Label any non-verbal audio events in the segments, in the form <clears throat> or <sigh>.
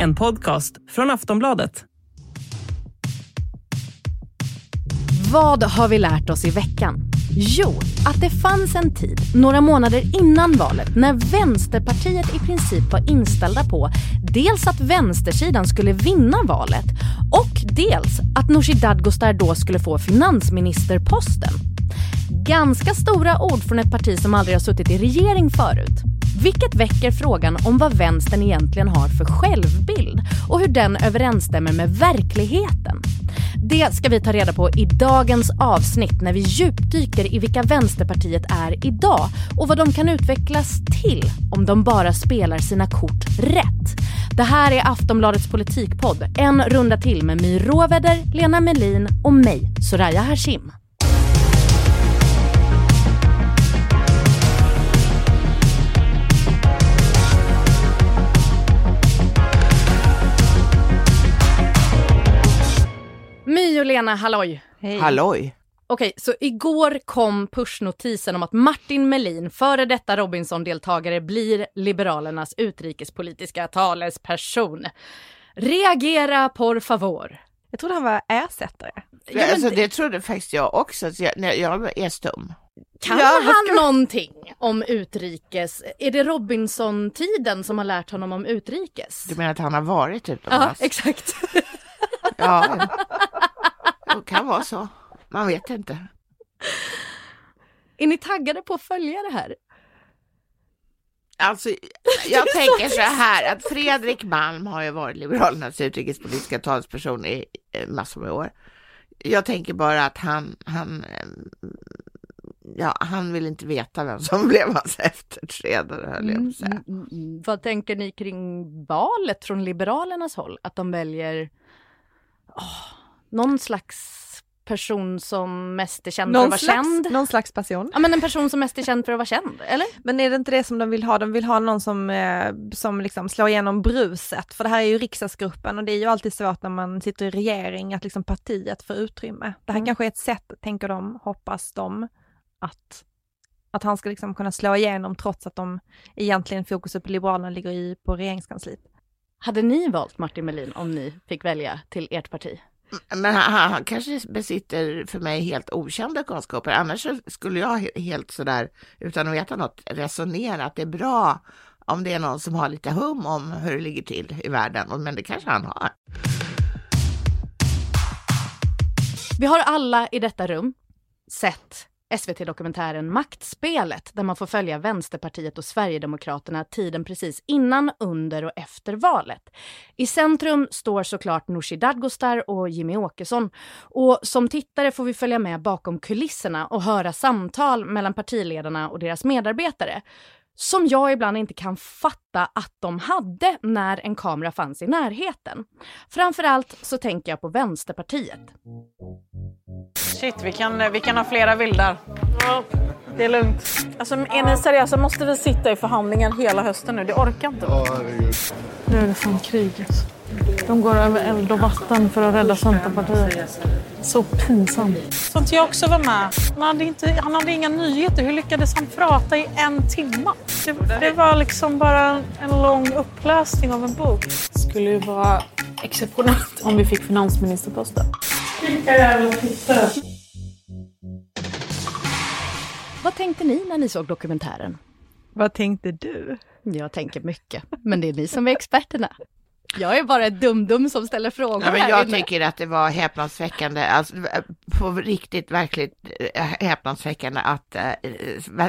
En podcast från Aftonbladet. Vad har vi lärt oss i veckan? Jo, att det fanns en tid, några månader innan valet, när Vänsterpartiet i princip var inställda på dels att vänstersidan skulle vinna valet och dels att Nooshi Dadgostar då skulle få finansministerposten. Ganska stora ord från ett parti som aldrig har suttit i regering förut. Vilket väcker frågan om vad vänstern egentligen har för självbild och hur den överensstämmer med verkligheten. Det ska vi ta reda på i dagens avsnitt när vi djupdyker i vilka Vänsterpartiet är idag och vad de kan utvecklas till om de bara spelar sina kort rätt. Det här är Aftonbladets politikpodd, en runda till med My Råväder, Lena Melin och mig, Soraya Hashim. My och Lena, halloj! Hej. Halloj! Okej, så igår kom pushnotisen om att Martin Melin, före detta Robinson-deltagare, blir Liberalernas utrikespolitiska talesperson. Reagera por favor. Jag trodde han var ersättare. Ja, alltså, det trodde faktiskt jag också, så jag, jag är stum. Kan ja, han ska... någonting om utrikes? Är det Robinson-tiden som har lärt honom om utrikes? Du menar att han har varit utomlands? Ja, exakt. ja, <laughs> det kan vara så. Man vet inte. Är ni taggade på att följa det här? Alltså, jag <laughs> tänker så här att Fredrik Malm har ju varit Liberalernas utrikespolitiska talesperson i massor med år. Jag tänker bara att han, han, ja, han vill inte veta vem som <laughs> blev hans efterträdare, höll jag på säga. Mm, mm, mm. Vad tänker ni kring valet från Liberalernas håll? Att de väljer oh, någon slags person som mest är känd någon för att vara slags, känd. Någon slags person. Ja men en person som mest är känd för att vara känd, eller? Men är det inte det som de vill ha? De vill ha någon som, eh, som liksom slår igenom bruset, för det här är ju riksdagsgruppen och det är ju alltid svårt när man sitter i regering att liksom partiet får utrymme. Det här mm. kanske är ett sätt, tänker de, hoppas de, att att han ska liksom kunna slå igenom trots att de egentligen fokuset på Liberalerna ligger i på regeringskansliet. Hade ni valt Martin Melin om ni fick välja till ert parti? Men han, han, kanske besitter för mig helt okända kunskaper. Annars skulle jag helt sådär, utan att veta något, resonera att det är bra om det är någon som har lite hum om hur det ligger till i världen. Men det kanske han har. Vi har alla i detta rum sett SVT-dokumentären Maktspelet där man får följa Vänsterpartiet och Sverigedemokraterna tiden precis innan, under och efter valet. I centrum står såklart Nooshi Dadgostar och Jimmy Åkesson. Och som tittare får vi följa med bakom kulisserna och höra samtal mellan partiledarna och deras medarbetare som jag ibland inte kan fatta att de hade när en kamera fanns i närheten. Framförallt så tänker jag på Vänsterpartiet. Shit, vi kan, vi kan ha flera vildar. Ja, det är lugnt. Alltså, är ni seriösa? Måste vi sitta i förhandlingar hela hösten nu? Det orkar inte. Ja, Nu är det fan kriget. De går över eld och vatten för att rädda Centerpartiet. Så pinsamt. Sånt jag också var med. Han hade, inte, han hade inga nyheter. Hur lyckades han prata i en timme? Det, det var liksom bara en lång uppläsning av en bok. Det skulle ju vara exceptionellt om vi fick finansministerposten. Vilka jävla tittare. Vad tänkte ni när ni såg dokumentären? Vad tänkte du? Jag tänker mycket, men det är ni som är experterna. Jag är bara ett dum-dum som ställer frågor ja, men Jag inne. tycker att det var häpnadsväckande, alltså på riktigt verkligt eh, häpnadsväckande att äh,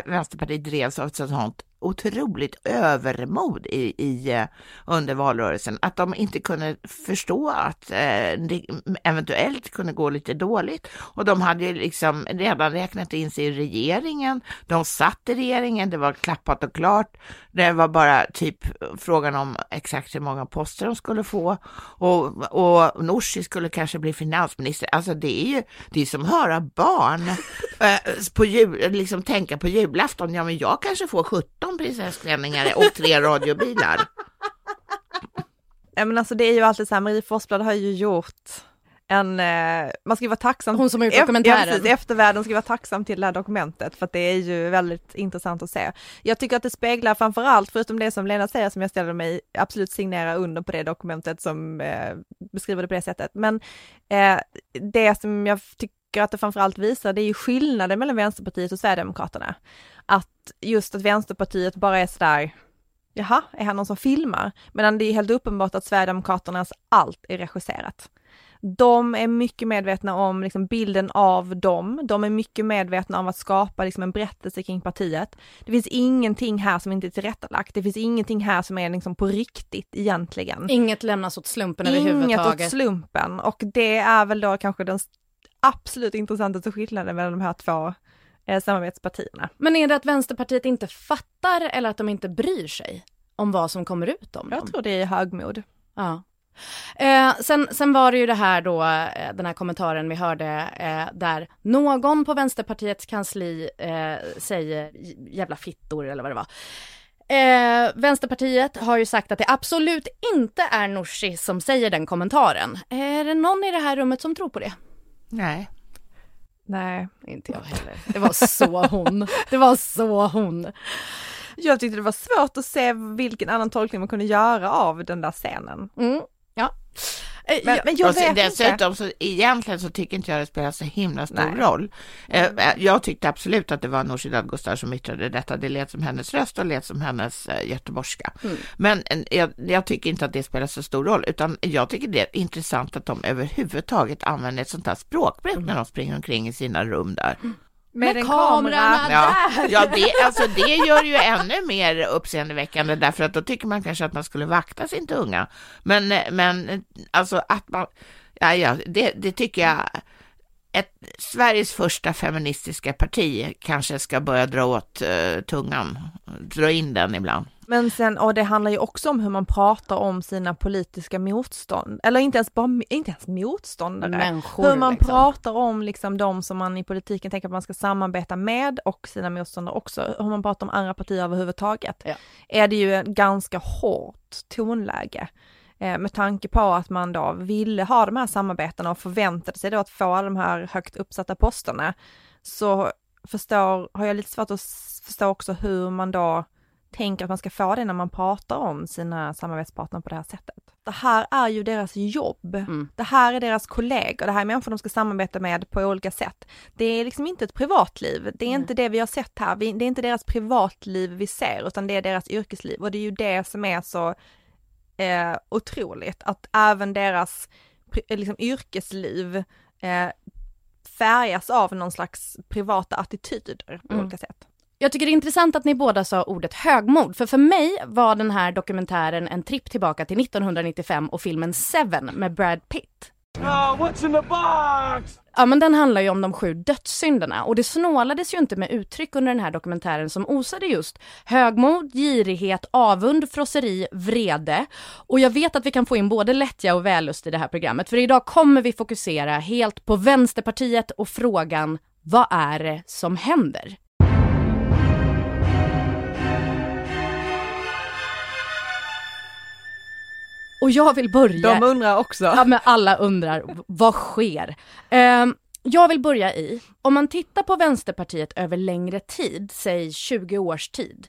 Vänsterpartiet drevs av ett sånt otroligt övermod i, i, eh, under valrörelsen, att de inte kunde förstå att eh, det eventuellt kunde gå lite dåligt. Och de hade ju liksom redan räknat in sig i regeringen, de satt i regeringen, det var klappat och klart. Det var bara typ frågan om exakt hur många poster de skulle få och, och Nooshi skulle kanske bli finansminister. Alltså det är ju det är som att höra barn eh, på jul, liksom tänka på julafton, ja men jag kanske får 17 prinsessklänningar och tre radiobilar. Ja men alltså det är ju alltid så här, Marie Forsblad har ju gjort en, eh, man ska ju vara tacksam. Hon som har gjort dokumentären. Ja, precis, eftervärlden ska vara tacksam till det här dokumentet för att det är ju väldigt intressant att se. Jag tycker att det speglar framförallt, förutom det som Lena säger som jag ställer mig absolut signera under på det dokumentet som eh, beskriver det på det sättet. Men eh, det som jag tycker att det framförallt visar det är ju skillnaden mellan Vänsterpartiet och Sverigedemokraterna. Att just att Vänsterpartiet bara är sådär Jaha, är han någon som filmar? Medan det är helt uppenbart att Sverigedemokraternas allt är regisserat. De är mycket medvetna om liksom, bilden av dem, de är mycket medvetna om att skapa liksom, en berättelse kring partiet. Det finns ingenting här som inte är tillrättalagt, det finns ingenting här som är liksom, på riktigt egentligen. Inget lämnas åt slumpen Inget åt överhuvudtaget. slumpen och det är väl då kanske den absolut intressantaste skillnaden mellan de här två eh, samarbetspartierna. Men är det att Vänsterpartiet inte fattar eller att de inte bryr sig om vad som kommer ut om dem? Jag tror det är högmod. Ja. Eh, sen, sen var det ju det här då, eh, den här kommentaren vi hörde eh, där någon på Vänsterpartiets kansli eh, säger jävla fittor eller vad det var. Eh, Vänsterpartiet har ju sagt att det absolut inte är Nooshi som säger den kommentaren. Är det någon i det här rummet som tror på det? Nej. Nej. Inte jag heller. Det var så hon. Det var så hon. Jag tyckte det var svårt att se vilken annan tolkning man kunde göra av den där scenen. Mm, ja. Eh, Men, ja, men jag vet inte. dessutom så egentligen så tycker inte jag det spelar så himla stor Nej. roll. Eh, eh, jag tyckte absolut att det var Nooshi Dadgostar som yttrade detta. Det lät som hennes röst och lät som hennes eh, göteborgska. Mm. Men eh, jag, jag tycker inte att det spelar så stor roll, utan jag tycker det är intressant att de överhuvudtaget använder ett sånt här språkbruk när de springer omkring i sina rum där. Med, Med en kamerorna kamera. Ja, där! ja det, alltså det gör ju ännu mer uppseendeväckande därför att då tycker man kanske att man skulle vakta sin tunga. Men, men alltså att man, ja, ja det, det tycker jag, ett, Sveriges första feministiska parti kanske ska börja dra åt eh, tungan, dra in den ibland. Men sen, och det handlar ju också om hur man pratar om sina politiska motstånd, eller inte ens bara, inte ens motståndare. Människor, hur man liksom. pratar om liksom de som man i politiken tänker att man ska samarbeta med och sina motståndare också, hur man pratar om andra partier överhuvudtaget, Ja. är det ju en ganska hårt tonläge. Eh, med tanke på att man då ville ha de här samarbetena och förväntade sig då att få alla de här högt uppsatta posterna, så förstår, har jag lite svårt att förstå också hur man då tänker att man ska få det när man pratar om sina samarbetspartner på det här sättet. Det här är ju deras jobb. Mm. Det här är deras kollegor, det här är människor de ska samarbeta med på olika sätt. Det är liksom inte ett privatliv, det är inte det vi har sett här, det är inte deras privatliv vi ser, utan det är deras yrkesliv och det är ju det som är så eh, otroligt, att även deras eh, liksom, yrkesliv eh, färgas av någon slags privata attityder på Mm. olika sätt. Jag tycker det är intressant att ni båda sa ordet högmod, för för mig var den här dokumentären en tripp tillbaka till 1995 och filmen Seven med Brad Pitt. Ja men den handlar ju om de sju dödssynderna och det snålades ju inte med uttryck under den här dokumentären som osade just högmod, girighet, avund, frosseri, vrede. Och jag vet att vi kan få in både lättja och vällust i det här programmet för idag kommer vi fokusera helt på Vänsterpartiet och frågan vad är det som händer? Och jag vill börja... De undrar också. Ja men alla undrar, vad sker? Ehm, jag vill börja i, om man tittar på Vänsterpartiet över längre tid, säg 20 års tid,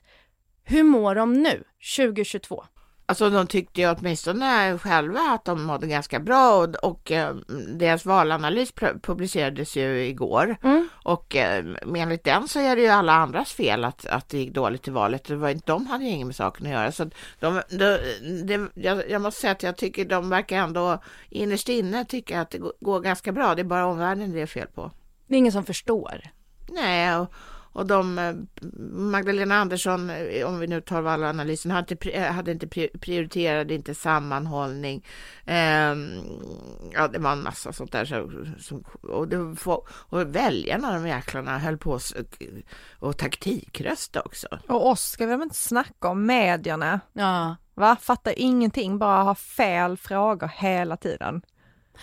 hur mår de nu, 2022? Alltså de tyckte ju åtminstone själva att de mådde ganska bra och, och eh, deras valanalys publicerades ju igår Mm. och eh, enligt den så är det ju alla andras fel att, att det gick dåligt i valet. Det var inte, de hade ju inget med saken att göra. Så de, de, det, jag, jag måste säga att jag tycker de verkar ändå innerst inne tycka att det går, går ganska bra. Det är bara omvärlden det är fel på. Det är ingen som förstår. Nej, och, och de, eh, Magdalena Andersson, eh, om vi nu tar valanalysen, hade hade inte pri- prioriterade inte sammanhållning. Ehm, ja, det var en massa sånt där. Så, som, och, det och väljarna, de jäklarna, höll på s- och taktikrösta också. Och oss ska vi väl inte snacka om medierna, Ja. va? Fattar ingenting, bara ha fel frågor hela tiden.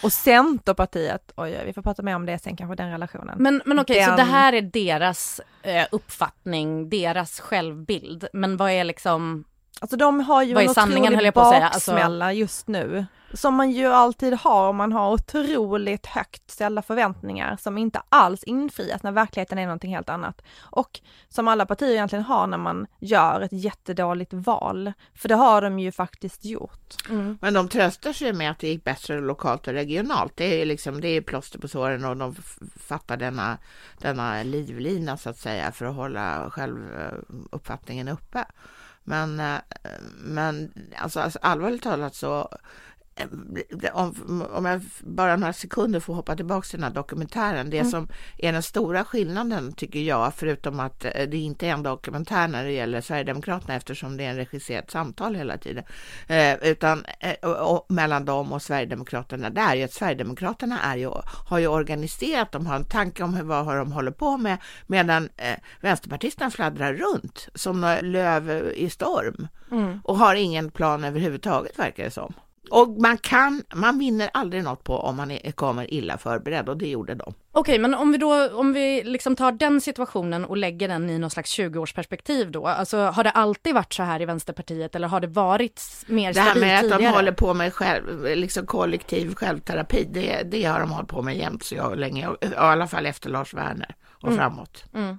Och Centerpartiet, oj, oj vi får prata mer om det sen kanske, den relationen. Men, men okej, så Den- det här är deras eh, uppfattning, deras självbild, men vad är liksom, Alltså de har ju Vad är en sanningen, otrolig höll jag på att säga, alltså- baksmälla just nu. Som man ju alltid har om man har otroligt högt ställda förväntningar som inte alls infrias när verkligheten är någonting helt annat. Och som alla partier egentligen har när man gör ett jättedåligt val. För det har de ju faktiskt gjort. Mm. Men de tröstar sig med att det gick bättre lokalt och regionalt. Det är liksom, det är plåster på såren och de fattar denna, denna livlina så att säga för att hålla självuppfattningen uppe. Men, eh, men alltså, alltså allvarligt talat så om, om jag bara några sekunder får hoppa tillbaka till den här dokumentären. Det mm. som är den stora skillnaden tycker jag, förutom att eh, det inte är en dokumentär när det gäller Sverigedemokraterna eftersom det är en regisserat samtal hela tiden, eh, utan eh, och, mellan dem och Sverigedemokraterna, det är ju att Sverigedemokraterna är ju, har ju organiserat, de har en tanke om vad de håller på med, medan eh, vänsterpartisterna fladdrar runt som löv i storm mm. och har ingen plan överhuvudtaget verkar det som. Och man kan, man vinner aldrig något på om man är, kommer illa förberedd och det gjorde de. Okej, men om vi då, om vi liksom tar den situationen och lägger den i någon slags 20-årsperspektiv då, alltså har det alltid varit så här i Vänsterpartiet eller har det varit mer tidigare? Det här med att de håller på med själv, liksom kollektiv självterapi, det, det har de hållit på med jämt så jag länge, i alla fall efter Lars Werner och mm. framåt. Mm.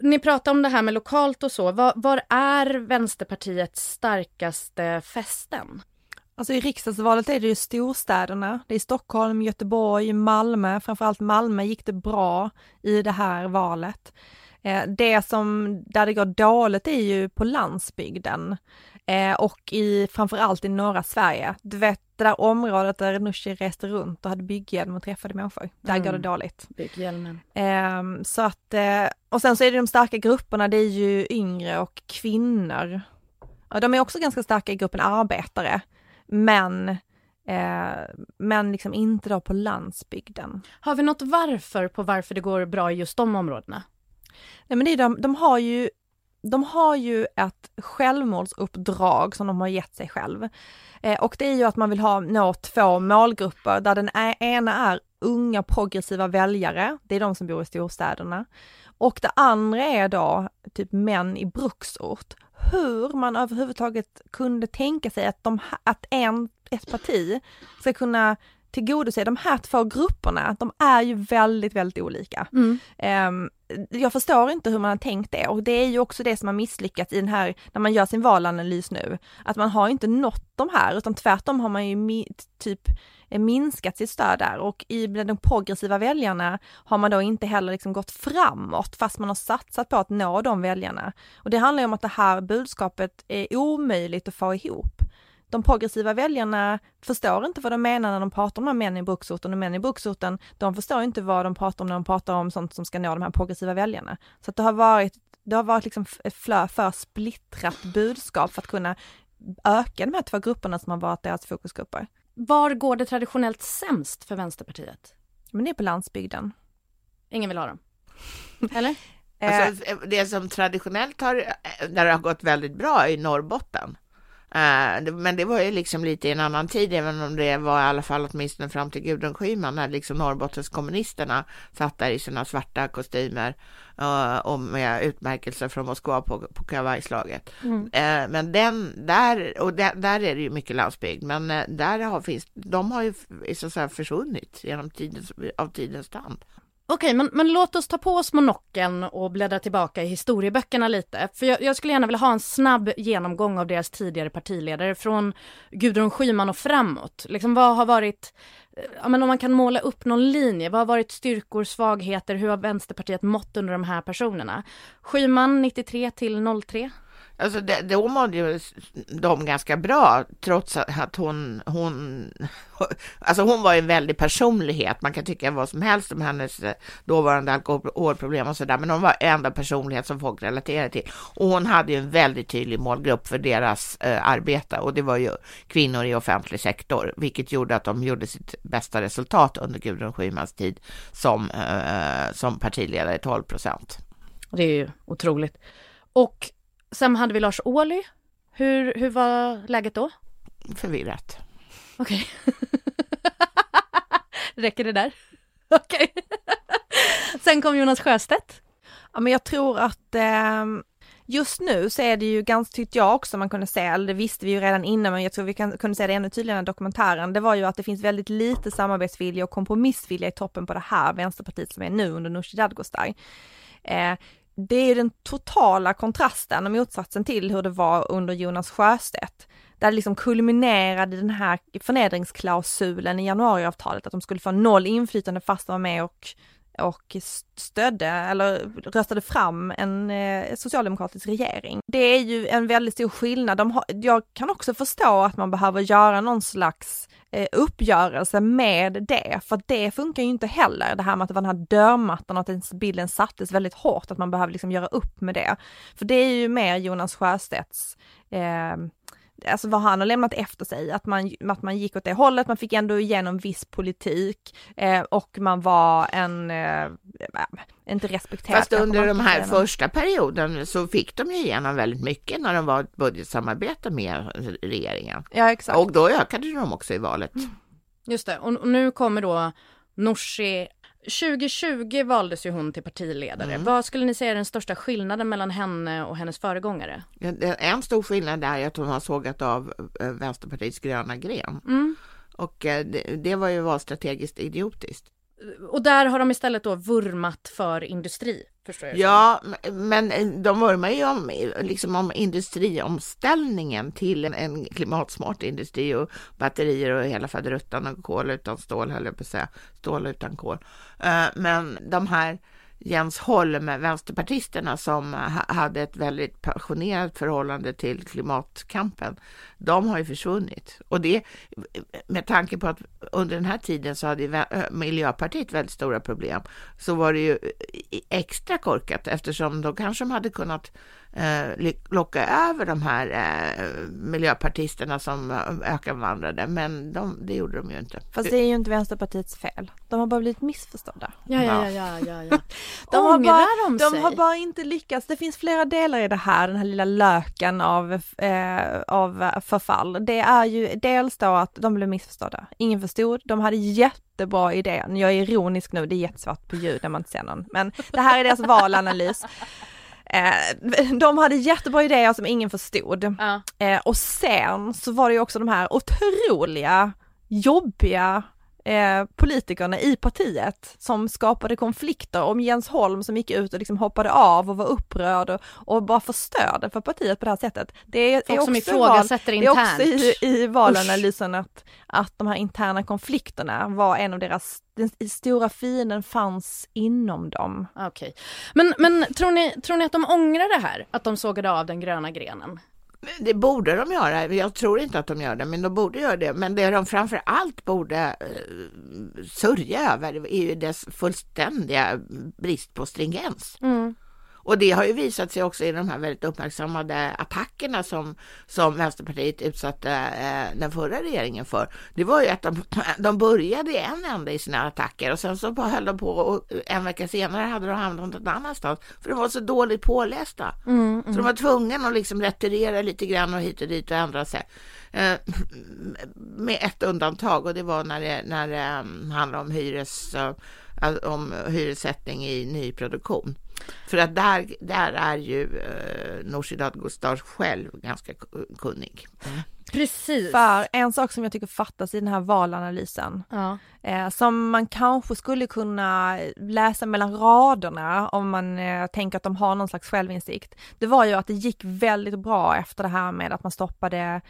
ni pratar om det här med lokalt och så. Var, var är Vänsterpartiets starkaste fästen? Alltså i riksdagsvalet är det ju storstäderna. Det är Stockholm, Göteborg, Malmö. Framförallt Malmö gick det bra i det här valet. Eh, det som, där det går dåligt är ju på landsbygden. Eh, och i, framförallt i norra Sverige. Du vet det där området där Nooshi reste runt och hade bygghjälm och träffade människor. Där mm. går det dåligt. Bygghjälmen. Eh, så att, eh, och sen så är det de starka grupperna, det är ju yngre och kvinnor. Och de är också ganska starka i gruppen arbetare. Men eh, men liksom inte då på landsbygden. Har vi något varför på varför det går bra i just de områdena? Nej men det är de, de har ju de har ju ett självmordsuppdrag som de har gett sig själv. Eh, och det är ju att man vill ha, nå två målgrupper där den ena är unga progressiva väljare, det är de som bor i storstäderna. Och det andra är då typ män i bruksort. Hur man överhuvudtaget kunde tänka sig att, de, att en, ett parti ska kunna tillgodose de här två grupperna, de är ju väldigt, väldigt olika. Mm. Um, jag förstår inte hur man har tänkt det och det är ju också det som har misslyckats i den här, när man gör sin valanalys nu, att man har inte nått de här utan tvärtom har man ju mi, typ eh, minskat sitt stöd där och i de progressiva väljarna har man då inte heller liksom gått framåt fast man har satsat på att nå de väljarna. Och det handlar ju om att det här budskapet är omöjligt att få ihop de progressiva väljarna förstår inte vad de menar när de pratar om de här män i bruksorten och män i bruksorten, de förstår inte vad de pratar om när de pratar om sånt som ska nå de här progressiva väljarna. Så att det har varit, det har varit liksom ett för, för splittrat budskap för att kunna öka de här två grupperna som har varit deras fokusgrupper. Var går det traditionellt sämst för Vänsterpartiet? Men det är på landsbygden. Ingen vill ha dem? Eller? Alltså, det som traditionellt har, där det har gått väldigt bra i Norrbotten, men det var ju liksom lite i en annan tid, även om det var i alla fall åtminstone fram till Gudrun Schyman när liksom Norrbottens kommunisterna satt där i sina svarta kostymer uh, och med utmärkelser från Moskva på, på kavajslaget. Mm. Uh, men den där, och där, där, är det ju mycket landsbygd, men där har, finns, de har ju så att säga försvunnit genom tidens, av tidens tand. Okej, men, men låt oss ta på oss monocken och bläddra tillbaka i historieböckerna lite. För jag, jag, skulle gärna vilja ha en snabb genomgång av deras tidigare partiledare från Gudrun Schyman och framåt. Liksom vad har varit, eh, ja men om man kan måla upp någon linje, vad har varit styrkor, svagheter, hur har Vänsterpartiet mått under de här personerna? Schyman 93 till 03? Alltså det, då mådde ju de ganska bra, trots att hon, hon, <laughs> alltså hon var en väldig personlighet. Man kan tycka vad som helst om hennes eh, dåvarande alkoholproblem och sådär, men hon var enda personlighet som folk relaterade till. Och hon hade ju en väldigt tydlig målgrupp för deras eh, arbete och det var ju kvinnor i offentlig sektor, vilket gjorde att de gjorde sitt bästa resultat under Gudrun Schymans tid som, eh, som partiledare, 12 procent. Det är ju otroligt. Och Sen hade vi Lars Ohly. Hur, hur var läget då? Förvirrat. Okej. Okay. <laughs> Räcker det där? <laughs> Okej. Okay. <laughs> Sen kom Jonas Sjöstedt. Ja men jag tror att eh, just nu så är det ju ganska, tyckte jag också man kunde se, eller det visste vi ju redan innan men jag tror vi kan, kunde se det ännu tydligare i dokumentären, det var ju att det finns väldigt lite samarbetsvilja och kompromissvilja i toppen på det här Vänsterpartiet som är nu under Nooshi Dadgostar. Eh, det är den totala kontrasten och motsatsen till hur det var under Jonas Sjöstedt. Där det liksom kulminerade den här förnedringsklausulen i januariavtalet, att de skulle få noll inflytande fast de var med och, och stödde eller röstade fram en eh, socialdemokratisk regering. Det är ju en väldigt stor skillnad. De har, jag kan också förstå att man behöver göra någon slags eh, uppgörelse med det, för det funkar ju inte heller, det här med att det var den här dörrmattan och att bilden sattes väldigt hårt, att man behöver liksom göra upp med det. För det är ju mer Jonas Sjöstedts eh, alltså vad han har lämnat efter sig, att man, att man gick åt det hållet, man fick ändå igenom viss politik eh, och man var en, eh, inte respekterad. Fast under de här första perioden så fick de ju igenom väldigt mycket när de var ett budgetsamarbete med regeringen. Ja, exakt. Och då ökade de också i valet. Just det, och nu kommer då Nooshi 2020 valdes ju hon till partiledare. Mm. Vad skulle ni säga är den största skillnaden mellan henne och hennes föregångare? En stor skillnad är att hon har sågat av eh, Vänsterpartiets gröna gren. Mm. Och eh, det, det var ju valstrategiskt idiotiskt. Och där har de istället då vurmat för industri, förstår jag. Ja, men eh, de vurmar ju om, liksom om industriomställningen till en, klimatsmart industri och batterier och hela faderuttan och kol utan stål, höll jag på att säga, stål utan kol. Uh, men de här Jens Holm, vänsterpartisterna som hade ett väldigt passionerat förhållande till klimatkampen, de har ju försvunnit. Och det med tanke på att under den här tiden så hade Miljöpartiet väldigt stora problem, så var det ju eh, extra korkat eftersom då kanske de hade kunnat eh, locka över de här eh, miljöpartisterna som eh, ökenvandrade, men de, det gjorde de ju inte. Fast det är ju inte Vänsterpartiets fel. De har bara blivit missförstådda. Ja, ja, ja, ja, ja. <laughs> de, har bara, de, de har bara inte lyckats. Det finns flera delar i det här, den här lilla löken av, eh, av förfall. Det är ju dels då att de blev missförstådda. Ingen förstod. De hade jättebra idé. Jag är ironisk nu, det är jättesvart på ljud när man inte ser någon. Men det här är deras valanalys. Eh, de hade jättebra idéer som ingen förstod. Ja. Eh, och sen så var det ju också de här otroliga, jobbiga eh, politikerna i partiet som skapade konflikter om Jens Holm som gick ut och liksom hoppade av och var upprörd och, och bara förstörde för partiet på det här sättet. Det är, Folk är som ifrågasätter internt. Det är också i, i valanalysen att, att de här interna konflikterna var en av deras, den stora fienden fanns inom dem. Okej. Okay. Men, men tror, ni, tror ni att de ångrar det här? Att de sågade av den gröna grenen? Det borde de göra. Jag tror inte att de gör det, men de borde göra det. Men det de framför allt borde eh, sörja över är ju dess fullständiga brist på stringens. Mm. Och det har ju visat sig också i de här väldigt uppmärksammade attackerna som, som Vänsterpartiet utsatte eh, den förra regeringen för. Det var ju att de, <clears throat> de började en ända i sina attacker och sen så höll de på och en vecka senare hade de hamnat någon annanstans för de var så dåligt pålästa. Mm, mm. Så de var tvungna att liksom retirera lite grann och hit och dit och ändra sig. Eh, <clears throat> med ett undantag och det var när det, när det um, handlade om hyres, uh, om hyressättning i nyproduktion. För att där, där är ju eh, Nooshi Dadgostar själv ganska kunnig. Mm. Precis. För en sak som jag tycker fattas i den här valanalysen, ja. eh, som man kanske skulle kunna läsa mellan raderna om man eh, tänker att de har någon slags självinsikt, det var ju att det gick väldigt bra efter det här med att man stoppade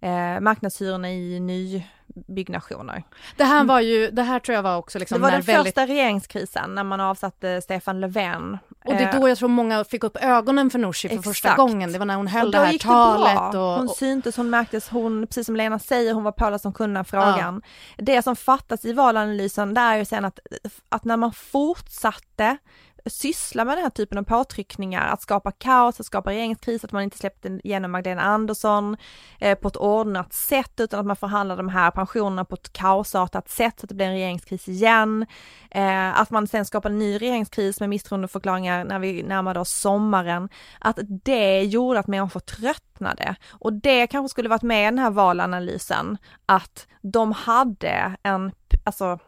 eh, marknadshyrorna i nybyggnationer. Det här var ju, det här tror jag var också liksom Det var den väldigt... första regeringskrisen när man avsatte Stefan Löfven Och det är Eh, då jag tror många fick upp ögonen för Nooshi för första Exakt. gången. Det var när hon höll och det här gick det talet. bra. Och, Hon syntes, hon märktes, hon, precis som Lena säger, hon var påläst som kunde frågan. Det som fattas i valanalysen, det är ju sen att, att när man fortsatte syssla med den här typen av påtryckningar, att skapa kaos, att skapa regeringskris, att man inte släppte igenom Magdalena Andersson eh, på ett ordnat sätt, utan att man förhandlar de här pensionerna på ett kaosartat sätt, så att det blir en regeringskris igen. Eh, att man sen skapar en ny regeringskris med misstroendeförklaringar när vi närmade oss sommaren. Att det gjorde att människor tröttnade. Och det kanske skulle varit med i den här valanalysen, att de hade en, alltså,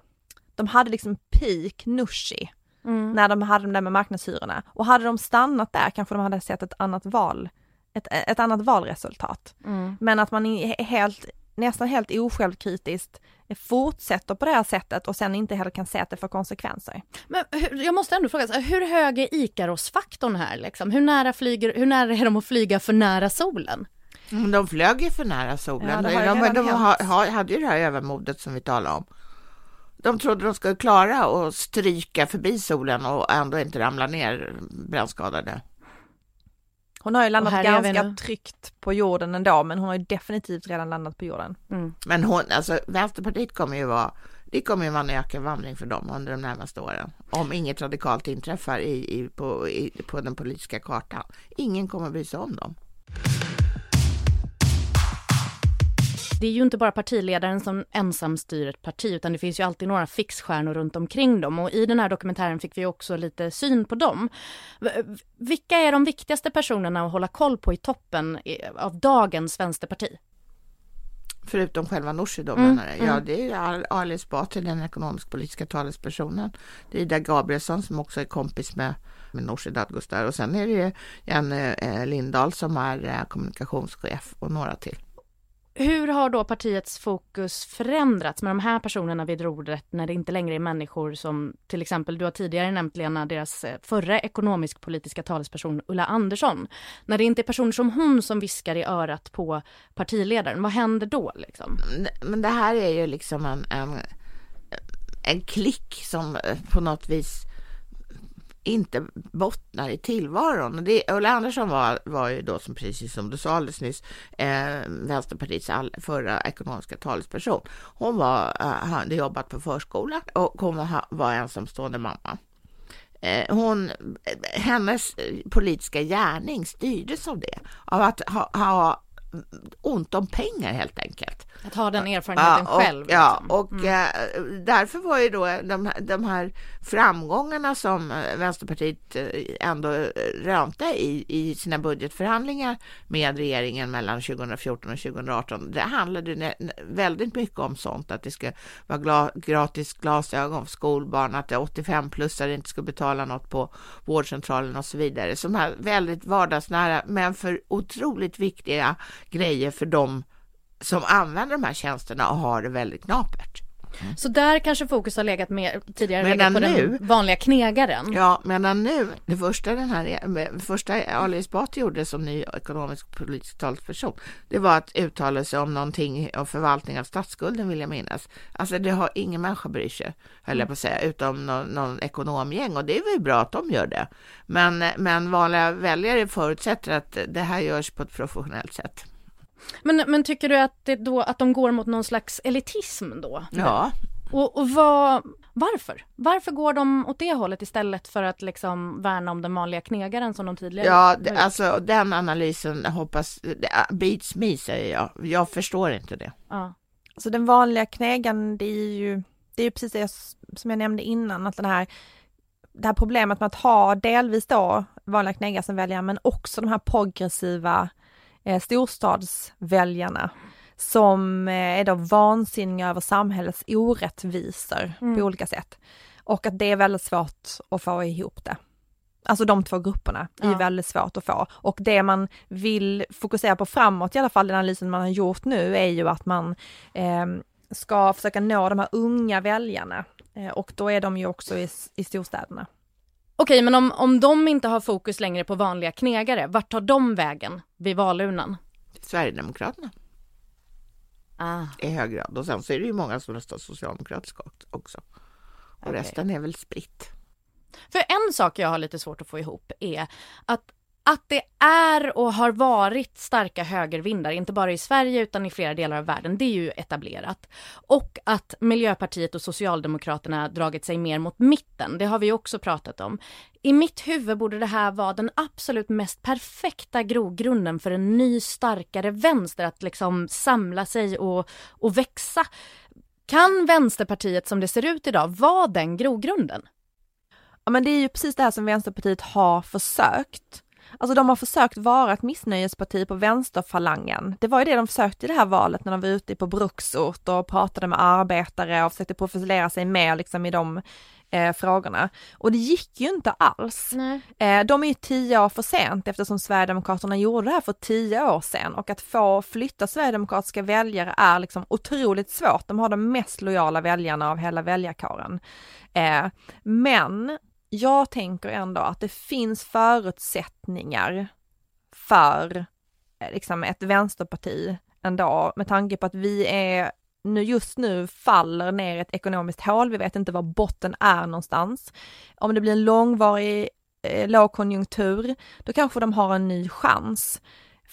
de hade liksom peak Nooshi mm. när de hade de där med marknadshyrorna. Och hade de stannat där kanske de hade sett ett annat val, ett, ett annat valresultat. Mm. Men att man är helt, nästan helt osjälvkritiskt fortsätter på det här sättet och sen inte heller kan se att det får konsekvenser. Men hur, jag måste ändå fråga, hur hög är Ikaros-faktorn här? Liksom? Hur, nära flyger, hur nära är de att flyga för nära solen? Men de flög ju för nära solen. Ja, det de har ju de, de ha, ha, hade ju det här övermodet som vi talade om. De trodde de skulle klara att stryka förbi solen och ändå inte ramla ner brännskadade. Hon har ju landat ganska tryggt på jorden ändå, men hon har ju definitivt redan landat på jorden. Men hon, alltså Vänsterpartiet kommer ju vara, det kommer ju vara en ökenvandring för dem under de närmaste åren. Om inget radikalt inträffar i, i, på, i, på den politiska kartan. Ingen kommer bry sig om dem. Det är ju inte bara partiledaren som ensam styr ett parti utan det finns ju alltid några fixstjärnor runt omkring dem och i den här dokumentären fick vi också lite syn på dem. Vilka är de viktigaste personerna att hålla koll på i toppen av dagens vänsterparti? Förutom själva Nooshi då Mm, menar jag. Ja, det är Ali Esbati, den ekonomisk-politiska talespersonen. Det är Ida Gabrielsson som också är kompis med, med Nooshi Dadgostar. Och sen är det Janne eh, Lindahl som är eh, kommunikationschef och några till. Hur har då partiets fokus förändrats med de här personerna vid rodret när det inte längre är människor som till exempel, du har tidigare nämnt Lena, deras eh, förra ekonomisk-politiska talesperson Ulla Andersson. När det inte är personer som hon som viskar i örat på partiledaren, vad händer då liksom? Mm, men det här är ju liksom en, en, en klick som eh, på något vis inte bottnar i tillvaron. Det, Ulla Andersson var, var ju då, som precis som du sa alldeles nyss, eh, Vänsterpartiets all, förra ekonomiska talesperson. Hon var, eh, hade jobbat på förskola och hon var, var ensamstående mamma. Eh, hon, eh, hennes eh, politiska gärning styrdes av det, av att ha, ha ont om pengar helt enkelt. Att ha den erfarenheten och, själv. Ja, liksom. och eh, därför var ju då de, här- de här framgångarna som eh, Vänsterpartiet eh, ändå rönte i, i sina budgetförhandlingar med regeringen mellan 2014 och 2018, det handlade väldigt mycket om sånt, att det ska vara gla, gratis glasögon för skolbarn, att det 85-plussare inte ska betala något på vårdcentralen och så vidare. Som här väldigt vardagsnära, men för otroligt viktiga grejer för dem som använder de här tjänsterna och har det väldigt knapert. Så där kanske fokus har legat mer, tidigare Medan legat på nu- den vanliga knegaren. Ja, medan nu, det första den här, det första Ali Esbati gjorde som ny ekonomisk politisk talesperson, det var att uttala sig om någonting om förvaltning av statsskulden vill jag minnas. Alltså det har ingen människa bryr sig, höll jag på att säga, utom någon, någon ekonomgäng och det är väl bra att de gör det. Men, men vanliga väljare förutsätter att det här görs på ett professionellt sätt. Men, men tycker du att, det då, att de går mot någon slags elitism då? Ja, Och, och vad, varför? Varför går de åt det hållet istället för att liksom värna om den vanliga knegaren som de tidigare ja det, alltså den analysen hoppas, det beats me säger jag. Jag förstår inte det. ja. Så den vanliga knegaren, det är ju, det är ju precis det som jag nämnde innan, att den här, det här problemet med att ha delvis då vanliga knegare som väljare, men också de här progressiva eh, storstadsväljarna som eh, är då vansinniga över samhällets orättvisor Mm. på olika sätt. Och att det är väldigt svårt att få ihop det. Alltså de två grupperna är Ja. väldigt svårt att få. Och det man vill fokusera på framåt, i alla fall den analysen man har gjort nu, är ju att man eh, ska försöka nå de här unga väljarna. Eh, och då är de ju också i, i storstäderna. Okej, men om, om de inte har fokus längre på vanliga knegare, vart tar de vägen vid valurnan? Sverigedemokraterna Ah, i hög grad. Och sen så är det ju många som röstar socialdemokratiskt också. Och Okej. resten är väl spritt. För en sak jag har lite svårt att få ihop är att att det är och har varit starka högervindar, inte bara i Sverige utan i flera delar av världen, det är ju etablerat. Och att Miljöpartiet och Socialdemokraterna dragit sig mer mot mitten, det har vi också pratat om. I mitt huvud borde det här vara den absolut mest perfekta grogrunden för en ny starkare vänster att liksom samla sig och, och växa. Kan Vänsterpartiet som det ser ut idag vara den grogrunden? Ja men det är ju precis det här som Vänsterpartiet har försökt. Alltså de har försökt vara ett missnöjesparti på vänsterfalangen. Det var ju det de försökte i det här valet när de var ute på bruksort och pratade med arbetare och försökte profilera sig mer liksom i de eh, frågorna. Och det gick ju inte alls. Eh, de är ju tio år för sent eftersom Sverigedemokraterna gjorde det här för tio år sedan och att få flytta Sverigedemokratiska väljare är liksom otroligt svårt. De har de mest lojala väljarna av hela väljarkåren. Eh, men jag tänker ändå att det finns förutsättningar för eh, liksom ett vänsterparti ändå med tanke på att vi är nu just nu faller ner ett ekonomiskt hål. Vi vet inte var botten är någonstans. Om det blir en långvarig eh, lågkonjunktur, då kanske de har en ny chans.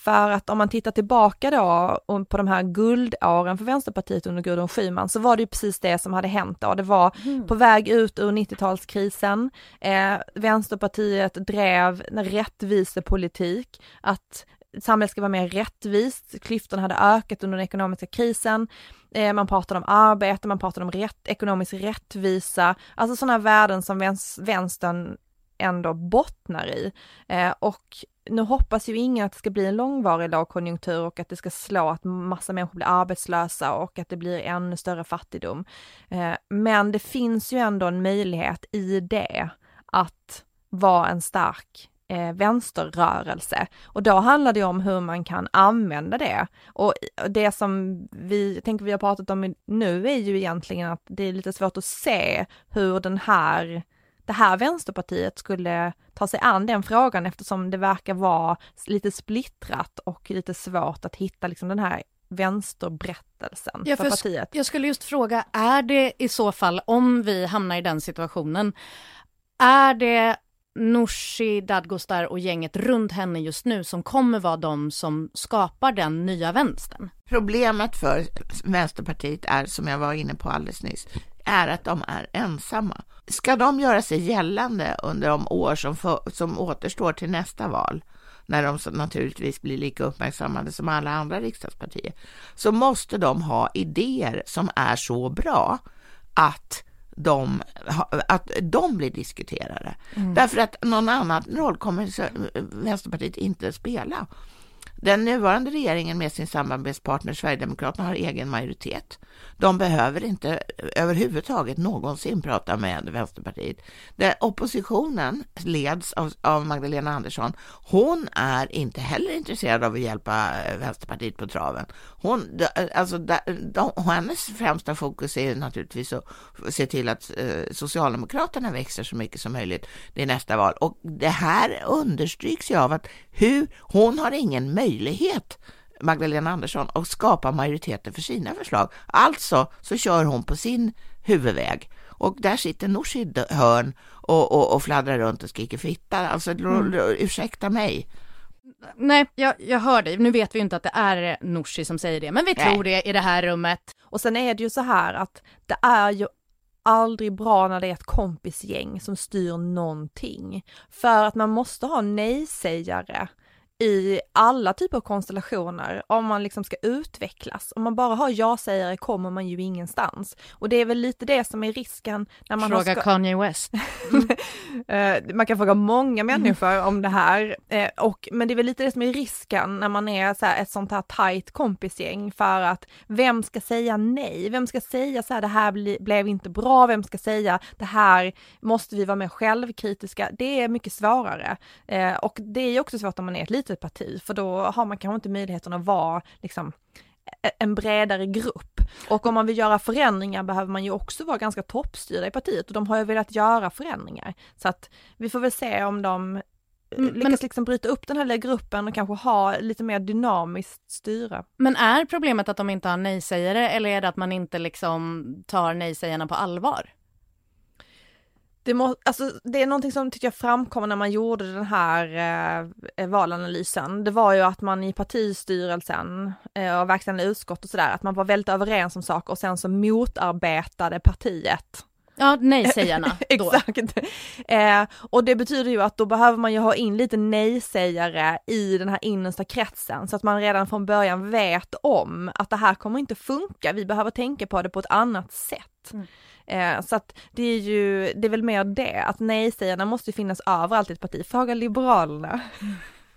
För att om man tittar tillbaka då på de här guldåren för Vänsterpartiet under Gudrun Schyman så var det ju precis det som hade hänt då. Det var mm. på väg ut ur 90-talskrisen. Eh, Vänsterpartiet drev en rättvisepolitik, att samhället ska vara mer rättvist, klyftorna hade ökat under den ekonomiska krisen, eh, man pratade om arbete, man pratade om rätt, ekonomisk rättvisa, alltså sådana värden som vänstern ändå bottnar i. Eh, och nu hoppas ju ingen att det ska bli en långvarig lågkonjunktur och att det ska slå att massa människor blir arbetslösa och att det blir ännu större fattigdom. Eh, men det finns ju ändå en möjlighet i det att vara en stark eh, vänsterrörelse. Och då handlar det om hur man kan använda det. Och det som vi tänker vi har pratat om nu är ju egentligen att det är lite svårt att se hur den här det här vänsterpartiet skulle ta sig an den frågan eftersom det verkar vara lite splittrat och lite svårt att hitta liksom den här vänsterberättelsen ja, för, för partiet. Jag skulle just fråga, är det i så fall, om vi hamnar i den situationen, är det Nooshi Dadgostar och gänget runt henne just nu som kommer vara de som skapar den nya vänstern? Problemet för Vänsterpartiet är, som jag var inne på alldeles nyss, är att de är ensamma. Ska de göra sig gällande under de år som, för, som återstår till nästa val, när de naturligtvis blir lika uppmärksammade som alla andra riksdagspartier, så måste de ha idéer som är så bra att de, att de blir diskuterade. Mm. Därför att någon annan roll kommer Vänsterpartiet inte spela. Den nuvarande regeringen med sin samarbetspartner Sverigedemokraterna har egen majoritet. De behöver inte överhuvudtaget någonsin prata med Vänsterpartiet. Den oppositionen leds av, av Magdalena Andersson. Hon är inte heller intresserad av att hjälpa eh, Vänsterpartiet på traven. Hon, eh, alltså, de, de, hennes främsta fokus är naturligtvis att se till att eh, Socialdemokraterna växer så mycket som möjligt i nästa val. Och det här understryks ju av att hur, hon har ingen möjlighet Magdalena Andersson och skapa majoriteter för sina förslag. Alltså så kör hon på sin huvudväg och där sitter Nooshi hörn och, och, och fladdrar runt och skriker fitta. Alltså mm. ursäkta mig. Nej, jag, jag hör dig. Nu vet vi inte att det är Nooshi som säger det, men vi Nej. tror det i det här rummet. Och sen är det ju så här att det är ju aldrig bra när det är ett kompisgäng som styr någonting. För att man måste ha nej-sägare i alla typer av konstellationer om man liksom ska utvecklas. Om man bara har ja-sägare kommer man ju ingenstans. Och det är väl lite det som är risken när man Fråga ska... Kanye West. <laughs> Eh, man kan fråga många människor om det här. Eh, och, men det är väl lite det som är risken när man är så ett sånt här tajt kompisgäng för att vem ska säga nej? Vem ska säga så här, det här ble, blev inte bra? Vem ska säga det här måste vi vara mer självkritiska? Det är mycket svårare. Eh, och det är också svårt om man är ett litet litet parti, för då har man kanske inte möjligheten att vara liksom en bredare grupp. Och om man vill göra förändringar behöver man ju också vara ganska toppstyrda i partiet och de har ju velat göra förändringar. Så att vi får väl se om de eh, mm, lyckas men, liksom bryta upp den här lilla gruppen och kanske ha lite mer dynamiskt styre. Men är problemet att de inte har nej-sägare eller är det att man inte liksom tar nej-sägarna på allvar? Det, må, alltså, det är någonting som tycker jag framkom när man gjorde den här eh, valanalysen. Det var ju att man i partistyrelsen eh, och verkställande utskott och sådär, att man var väldigt överens om saker och sen så motarbetade partiet Ja, nej-sägarna <laughs> då. Exakt. Eh, och det betyder ju att då behöver man ju ha in lite nej-sägare i den här innersta kretsen så att man redan från början vet om att det här kommer inte funka, vi behöver tänka på det på ett annat sätt. Mm. Eh, så att det är ju, det är väl mer det, att nej-sägarna måste finnas överallt i ett parti. Fråga Liberalerna.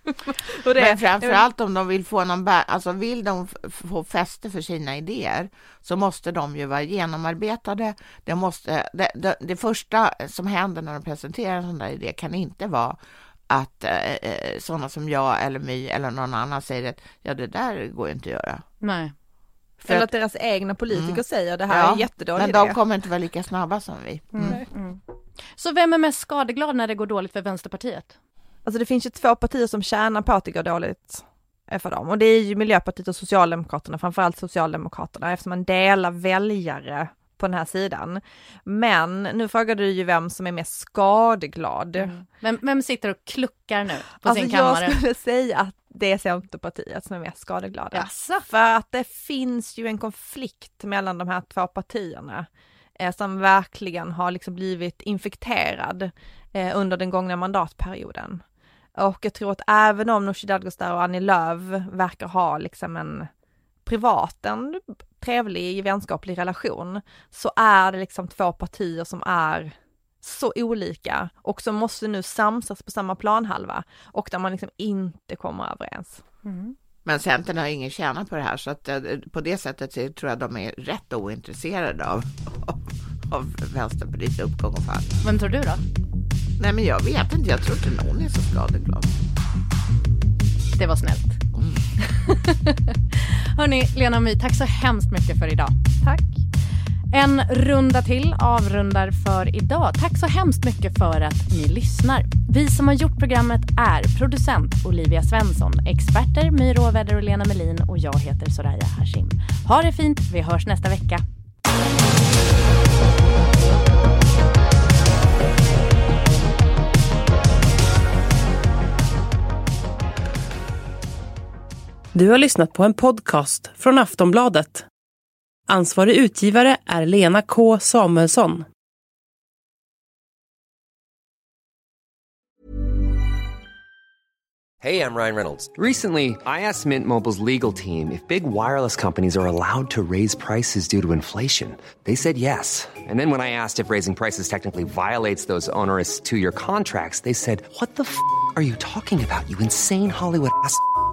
<laughs> det, Men framförallt om de vill få någon, alltså vill de få fäste för sina idéer så måste de ju vara genomarbetade. Det, måste, det, det, det första som händer när de presenterar en sån där idé kan inte vara att eh, eh sådana som jag eller My eller någon annan säger att ja, det där går ju inte att göra. Nej. För Eller att, deras egna politiker mm. säger det här ja, är jättedålig Men de kommer inte vara lika snabba som vi. Mm. Mm. Så vem är mest skadeglad när det går dåligt för Vänsterpartiet? Alltså det finns ju två partier som tjänar på att det går dåligt för dem och det är ju Miljöpartiet och Socialdemokraterna, framförallt Socialdemokraterna eftersom man delar väljare på den här sidan. Men nu frågar du ju vem som är mest skadeglad. Mm. Vem, vem, sitter och kluckar nu på alltså sin kammare? Jag skulle säga att det är Centerpartiet som är mest skadeglada. Jaså. För att det finns ju en konflikt mellan de här två partierna eh, som verkligen har liksom blivit infekterad eh, under den gångna mandatperioden. Och jag tror att även om Nooshi Dadgostar och Annie Lööf verkar ha liksom en privat, en trevlig vänskaplig relation, så är det liksom två partier som är så olika och som måste nu samsas på samma planhalva och där man liksom inte kommer överens. Mm. Men Centern har ingen tjäna på det här så att eh, på det sättet så tror jag de är rätt ointresserade av, av, <laughs> av Vänsterpartiets uppgång och fall. Vem tror du då? Nej men jag vet inte, jag tror inte någon är så skadeglad. Det var snällt. Mm. <laughs> Hörni, Lena och My, tack så hemskt mycket för idag. Tack. En runda till avrundar för idag. Tack så hemskt mycket för att ni lyssnar. Vi som har gjort programmet är producent Olivia Svensson, experter My Råväder och Lena Melin och jag heter Soraya Hashim. Ha det fint, vi hörs nästa vecka. Du har lyssnat på en podcast från Aftonbladet. Ansvarig utgivare är Lena K Samuelsson. Hej, jag Ryan Reynolds. Recently, I asked Mint Mobiles legal team if big wireless companies are allowed to raise prices due to inflation. They said yes. And then when I asked if raising prices technically violates those onerous two-year contracts, they said, "What the f*** are you talking about? You insane Hollywood ass."